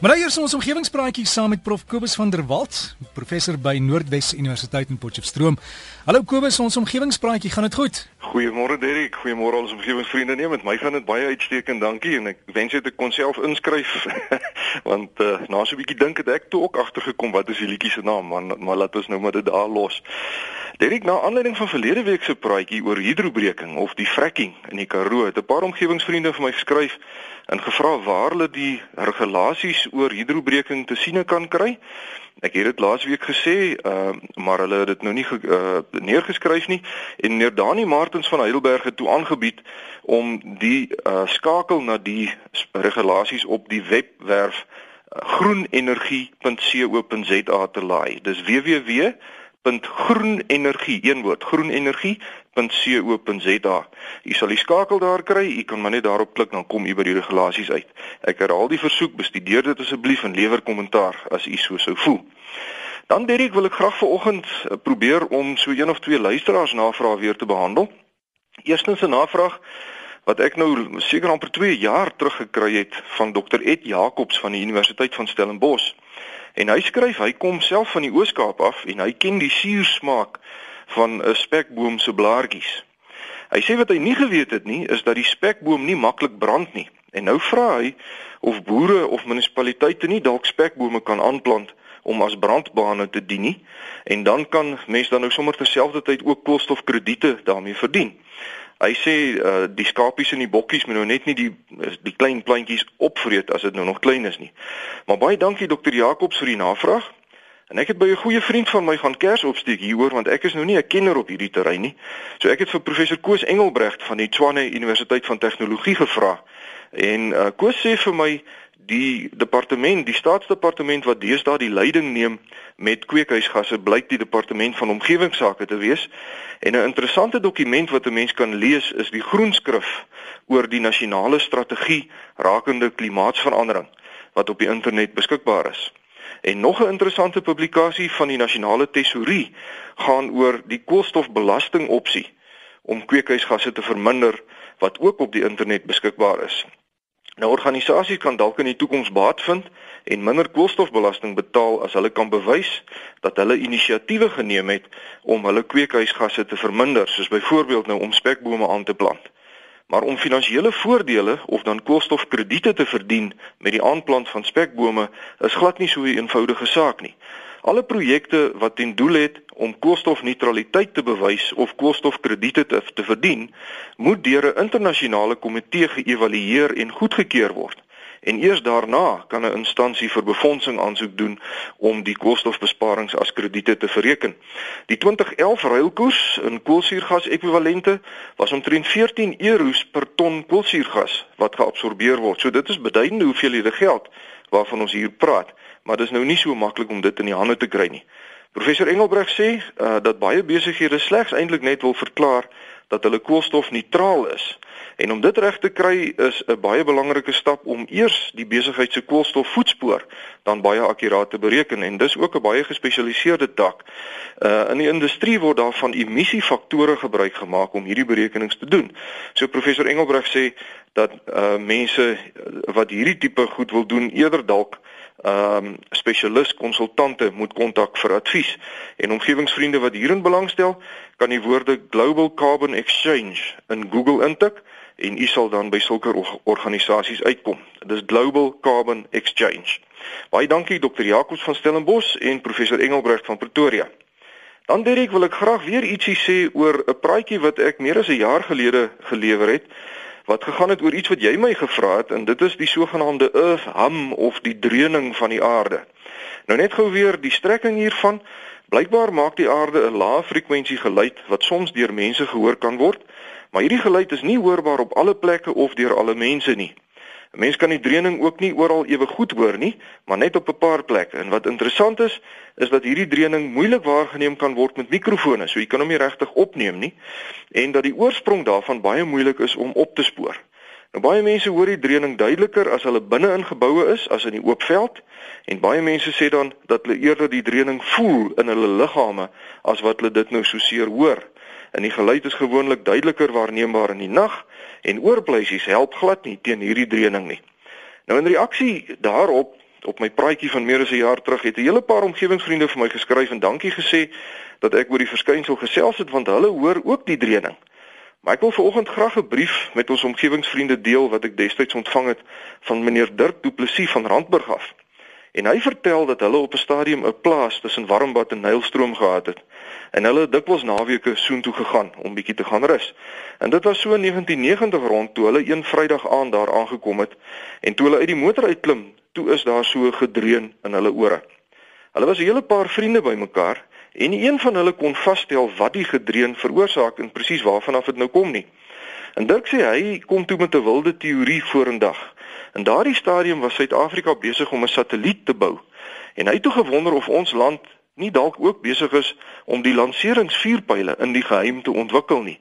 Maar nou eers ons omgewingspraatjie saam met Prof Kobus van der Walt, professor by Noordwes Universiteit in Potchefstroom. Hallo Kobus, ons omgewingspraatjie, gaan dit goed? Goeiemôre Derek, goeiemôre al ons omgewingsvriende. Nee, met my gaan dit baie uitstekend, dankie en ek wens dit ek kon self inskryf want uh, na so 'n bietjie dink het ek toe ook agtergekom wat is die liedjie se naam, maar maar laat ons nou maar dit daar los. Derek, na aanleiding van verlede week se praatjie oor hidrobreking of die fracking in die Karoo, het 'n paar omgewingsvriende vir my geskryf en gevra waar hulle die regulasies oor hidrobreking te sien kan kry. Ek het dit laasweek gesê, uh, maar hulle het dit nou nie uh, neergeskryf nie en meneer Dani Martens van Heidelberg het toe aangebied om die uh, skakel na die regulasies op die webwerf uh, groenenergie.co.za te laai. Dis www groenenergie een woord groenenergie.co.za u sal die skakel daar kry. U kan maar net daarop klik dan kom u by die regulasies uit. Ek herhaal die versoek bestudeer dit asseblief en lewer kommentaar as u so sou voel. Dan Derek wil ek graag vanoggend eh, probeer om so een of twee luisteraars navrae weer te behandel. Eerstens 'n navraag wat ek nou seker amper 2 jaar terug gekry het van Dr Ed Jacobs van die Universiteit van Stellenbosch. En hy skryf hy kom self van die Ooskaap af en hy ken die suursmaak van 'n spekboom se blaartjies. Hy sê wat hy nie geweet het nie is dat die spekboom nie maklik brand nie. En nou vra hy of boere of munisipaliteite nie dalk spekbome kan aanplant om as brandbane te dien nie en dan kan mense dan nou sommer terselfdertyd ook koolstofkrediete daarmee verdien. Hy sê uh, die skapies en die bokkies moet nou net nie die die klein plantjies opvreet as dit nou nog klein is nie. Maar baie dankie dokter Jacobs vir die navraag. En ek het by 'n goeie vriend van my gaan kers opsteek hieroor want ek is nou nie 'n kenner op hierdie terrein nie. So ek het vir professor Koos Engelbregt van die Tshwane Universiteit van Tegnologie gevra. En uh, Koos sê vir my die departement, die staatsdepartement wat deesdae die leiding neem met kweekhuisgasse, blyk die departement van omgewingsake te wees. En 'n interessante dokument wat 'n mens kan lees is die groenskrif oor die nasionale strategie rakende klimaatsverandering wat op die internet beskikbaar is. En nog 'n interessante publikasie van die nasionale tesourie gaan oor die koolstofbelasting opsie om kweekhuisgasse te verminder wat ook op die internet beskikbaar is. Nou organisasies kan dalk in die toekoms baat vind en minder koolstofbelasting betaal as hulle kan bewys dat hulle inisiatiewe geneem het om hulle kweekhuisgasse te verminder, soos byvoorbeeld nou om spekbome aan te plant. Maar om finansiële voordele of dan koolstofkrediete te verdien met die aanplant van spekbome is glad nie so 'n eenvoudige saak nie. Alle projekte wat ten doel het om koolstofneutraliteit te bewys of koolstofkrediete te, te verdien, moet deur 'n internasionale komitee geëvalueer en goedgekeur word. En eers daarna kan 'n instansie vir befondsing aansoek doen om die koolstofbesparings as krediete te bereken. Die 2011 ruilkoers in koolsuurgas ekwivalente was omtrent 14 euros per ton koolsuurgas wat geabsorbeer word. So dit is beduidende hoeveelhede geld waarvan ons hier praat maar dit is nou nie so maklik om dit in die hande te kry nie. Professor Engelbreg sê uh, dat baie besighede slegs eintlik net wil verklaar dat hulle koolstofneutraal is. En om dit reg te kry is 'n baie belangrike stap om eers die besigheid se koolstofvoetspoor dan baie akkuraat te bereken en dis ook 'n baie gespesialiseerde tak. Uh in die industrie word daar van emissiefaktore gebruik gemaak om hierdie berekenings te doen. So professor Engelbreg sê dat uh mense wat hierdie tipe goed wil doen eerder dalk ehm um, spesialis konsultante moet kontak vir advies. En omgewingsvriende wat hierin belangstel, kan die woorde Global Carbon Exchange in Google intik en u sal dan by sulke organisasies uitkom. Dis Global Carbon Exchange. Baie dankie Dr. Jacobs van Stellenbosch en professor Engelbrecht van Pretoria. Dan Derek wil ek graag weer ietsie sê oor 'n praatjie wat ek meer as 'n jaar gelede gelewer het wat gegaan het oor iets wat jy my gevra het en dit is die sogenaamde earth hum of die dreuning van die aarde. Nou net gou weer die strekking hiervan. Blykbaar maak die aarde 'n lae frekwensie geluid wat soms deur mense gehoor kan word, maar hierdie geluid is nie hoorbaar op alle plekke of deur alle mense nie. 'n Mens kan die dreuning ook nie oral ewe goed hoor nie, maar net op 'n paar plekke. En wat interessant is, is dat hierdie dreuning moeilik waargeneem kan word met mikrofone, so jy kan hom nie regtig opneem nie, en dat die oorsprong daarvan baie moeilik is om op te spoor. Nou baie mense hoor die dreuning duideliker as hulle binne in geboue is as in die oop veld, en baie mense sê dan dat hulle eerder die dreuning voel in hulle liggame as wat hulle dit nou so seer hoor en die geluid is gewoonlik duideliker waarneembaar in die nag en oorblysies help glad nie teen hierdie dreuning nie. Nou in reaksie daarop op my praatjie van meer as 'n jaar terug het 'n hele paar omgewingsvriende vir my geskryf en dankie gesê dat ek oor die verskynsel gesels het want hulle hoor ook die dreuning. Maar ek wil vanoggend graag 'n brief met ons omgewingsvriende deel wat ek destyds ontvang het van meneer Dirk Du Plessis van Randburg af. En hy vertel dat hulle op 'n stadium 'n plaas tussen Warmbad en Nylstroom gehad het. En hulle het dikwels naweke soontoe gegaan om bietjie te gaan rus. En dit was so in 1990 rond toe hulle een Vrydag aand daar aangekom het en toe hulle uit die motor uitklim, toe is daar so gedreun in hulle ore. Hulle was 'n hele paar vriende bymekaar en een van hulle kon vasstel wat die gedreun veroorsaak en presies waarvan af dit nou kom nie. En Dirk sê hy kom toe met 'n wilde teorie vorendag. In daardie stadium was Suid-Afrika besig om 'n satelliet te bou. En hy het toe gewonder of ons land nie dalk ook besig is om die lanseringsvuurpyle in die geheim te ontwikkel nie.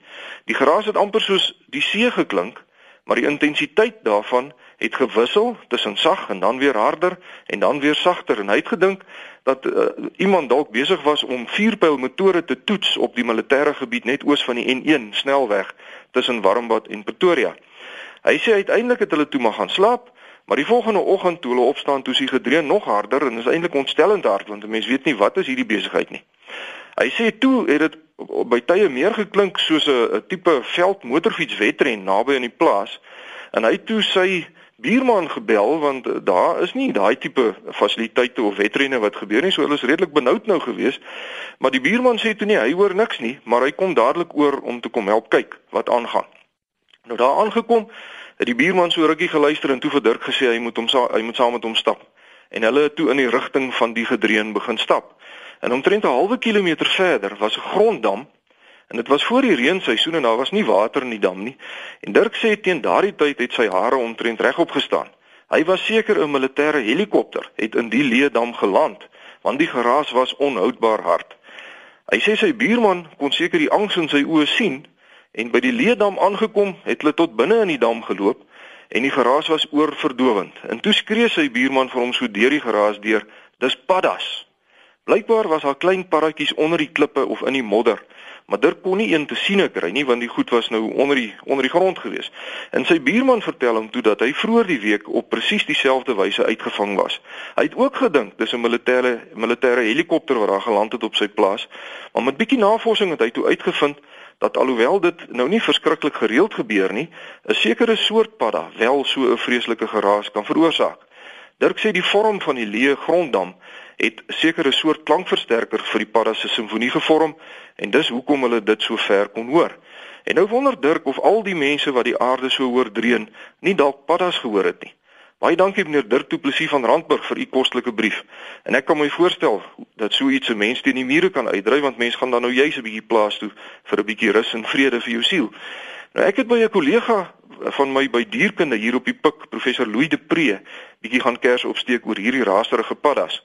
Die geraas het amper soos die see geklink, maar die intensiteit daarvan het gewissel tussen sag en dan weer harder en dan weer sagter en hy het gedink dat uh, iemand dalk besig was om vuurpylmotore te toets op die militêre gebied net oos van die N1 snelweg tussen Warmbad en Pretoria. Hy sê uiteindelik het hulle toe maar gaan slaap, maar die volgende oggend toe hulle opstaan, toe sien gedreun nog harder en is eintlik ontstellend hard want 'n mens weet nie wat is hierdie besigheid nie. Hy sê toe het dit by tye meer geklink soos 'n tipe veldmotorfietswedren naby aan die plaas en hy toe sy buurman gebel want daar is nie daai tipe fasiliteite of wedrenne wat gebeur nie so hulle is redelik benoud nou gewees maar die buurman sê toe nie hy hoor niks nie maar hy kom dadelik oor om te kom help kyk wat aangaan Nou daar aangekom, het die buurman so rukkie geluister en toe vir Dirk gesê hy moet hom hy moet saam met hom stap. En hulle het toe in die rigting van die gedreun begin stap. En omtrent 'n halwe kilometer verder was 'n gronddam en dit was voor die reenseisoen en daar was nie water in die dam nie. En Dirk sê teen daardie tyd het sy hare omtrent regop gestaan. Hy was seker 'n militêre helikopter het in die leedam geland want die geraas was onhoudbaar hard. Hy sê sy buurman kon seker die angs in sy oë sien En by die leedam aangekom, het hulle tot binne in die dam geloop en die geraas was oorverdowend. En toe skree sy buurman vir hom so deur die geraas deur: "Dis paddas." Blykbaar was daar klein paddatjies onder die klippe of in die modder, maar Dirk kon nie een te sien kry nie want die goed was nou onder die onder die grond gewees. En sy buurman vertel hom toe dat hy vroeër die week op presies dieselfde wyse uitgevang was. Hy het ook gedink dis 'n militêre militêre helikopter wat daar geland het op sy plaas, maar met bietjie navorsing het hy toe uitgevind dat alhoewel dit nou nie verskriklik gereeld gebeur nie, 'n sekere soort padda wel so 'n vreeslike geraas kan veroorsaak. Dirk sê die vorm van die leë gronddam het sekere soort klankversterker vir die padda se simfonie gevorm en dis hoekom hulle dit so ver kon hoor. En nou wonder Dirk of al die mense wat die aarde so hoor dreun, nie dalk paddas gehoor het nie. Baie dankie meneer Dirk Du Plessis van Randburg vir u kostelike brief. En ek kan my voorstel dat so iets 'n mens teen die mure kan uitdryf want mense gaan dan nou juis 'n bietjie plaas toe vir 'n bietjie rus en vrede vir jou siel. Nou ek het by 'n kollega van my by dierkunde hier op die Pik, professor Louis de Pre, bietjie gaan kers opsteek oor hierdie raserige paddas.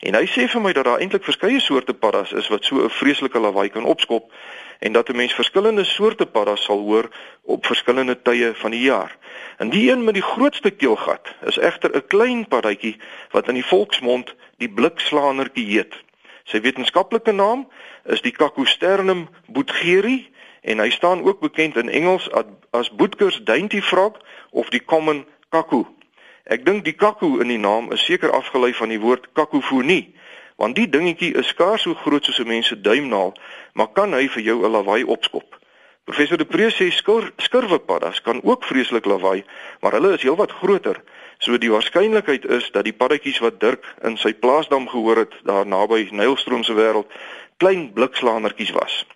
En hy sê vir my dat daar eintlik verskeie soorte paddas is wat so 'n vreeslike lawaai kan opskop en dat 'n mens verskillende soorte paddas sal hoor op verskillende tye van die jaar. En die een met die grootste keelgat is egter 'n klein paddatjie wat in die volksmond die blikslaanertjie heet. Sy wetenskaplike naam is die Cacosternum boetgeri en hy staan ook bekend in Engels as Boetkers dainty frog of die common cuckoo. Ek dink die cuckoo in die naam is seker afgelei van die woord kakofonie, want die dingetjie is skaars so groot soos 'n mens se duimnaal, maar kan hy vir jou 'n lawaai opskop. Professor De Pre sê skur, skurwepaddas kan ook vreeslik lawaai, maar hulle is heelwat groter. So die waarskynlikheid is dat die paddatjies wat Dirk in sy plaasdam gehoor het daar naby Nylstroom se wêreld klein blikslaanertjies was.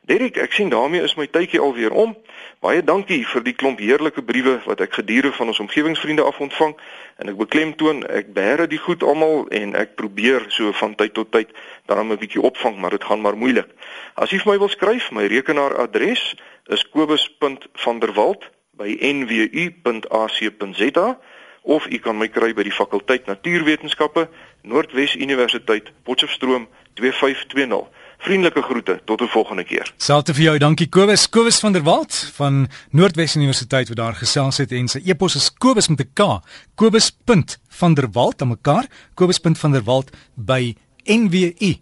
Derek, ek sien daarmee is my tydjie alweer om. Baie dankie vir die klomp heerlike briewe wat ek gedurig van ons omgewingsvriende af ontvang en ek beklemtoon ek bære die goed almal en ek probeer so van tyd tot tyd dan 'n bietjie opvang, maar dit gaan maar moeilik. As jy vir my wil skryf, my rekenaaradres is kobus.vanderwalt@nwu.ac.za of u kan my kry by die fakulteit Natuurwetenskappe, Noordwes Universiteit, Potchefstroom 2520. Vriendelike groete tot 'n volgende keer. Selfs vir jou, dankie Kobus. Kobus van der Walt van Noordwes Universiteit wat daar gesels het en sy e-pos is kobus met 'n k. kobus.vanderwalt aan mekaar. kobus.vanderwalt by nwu.ac.za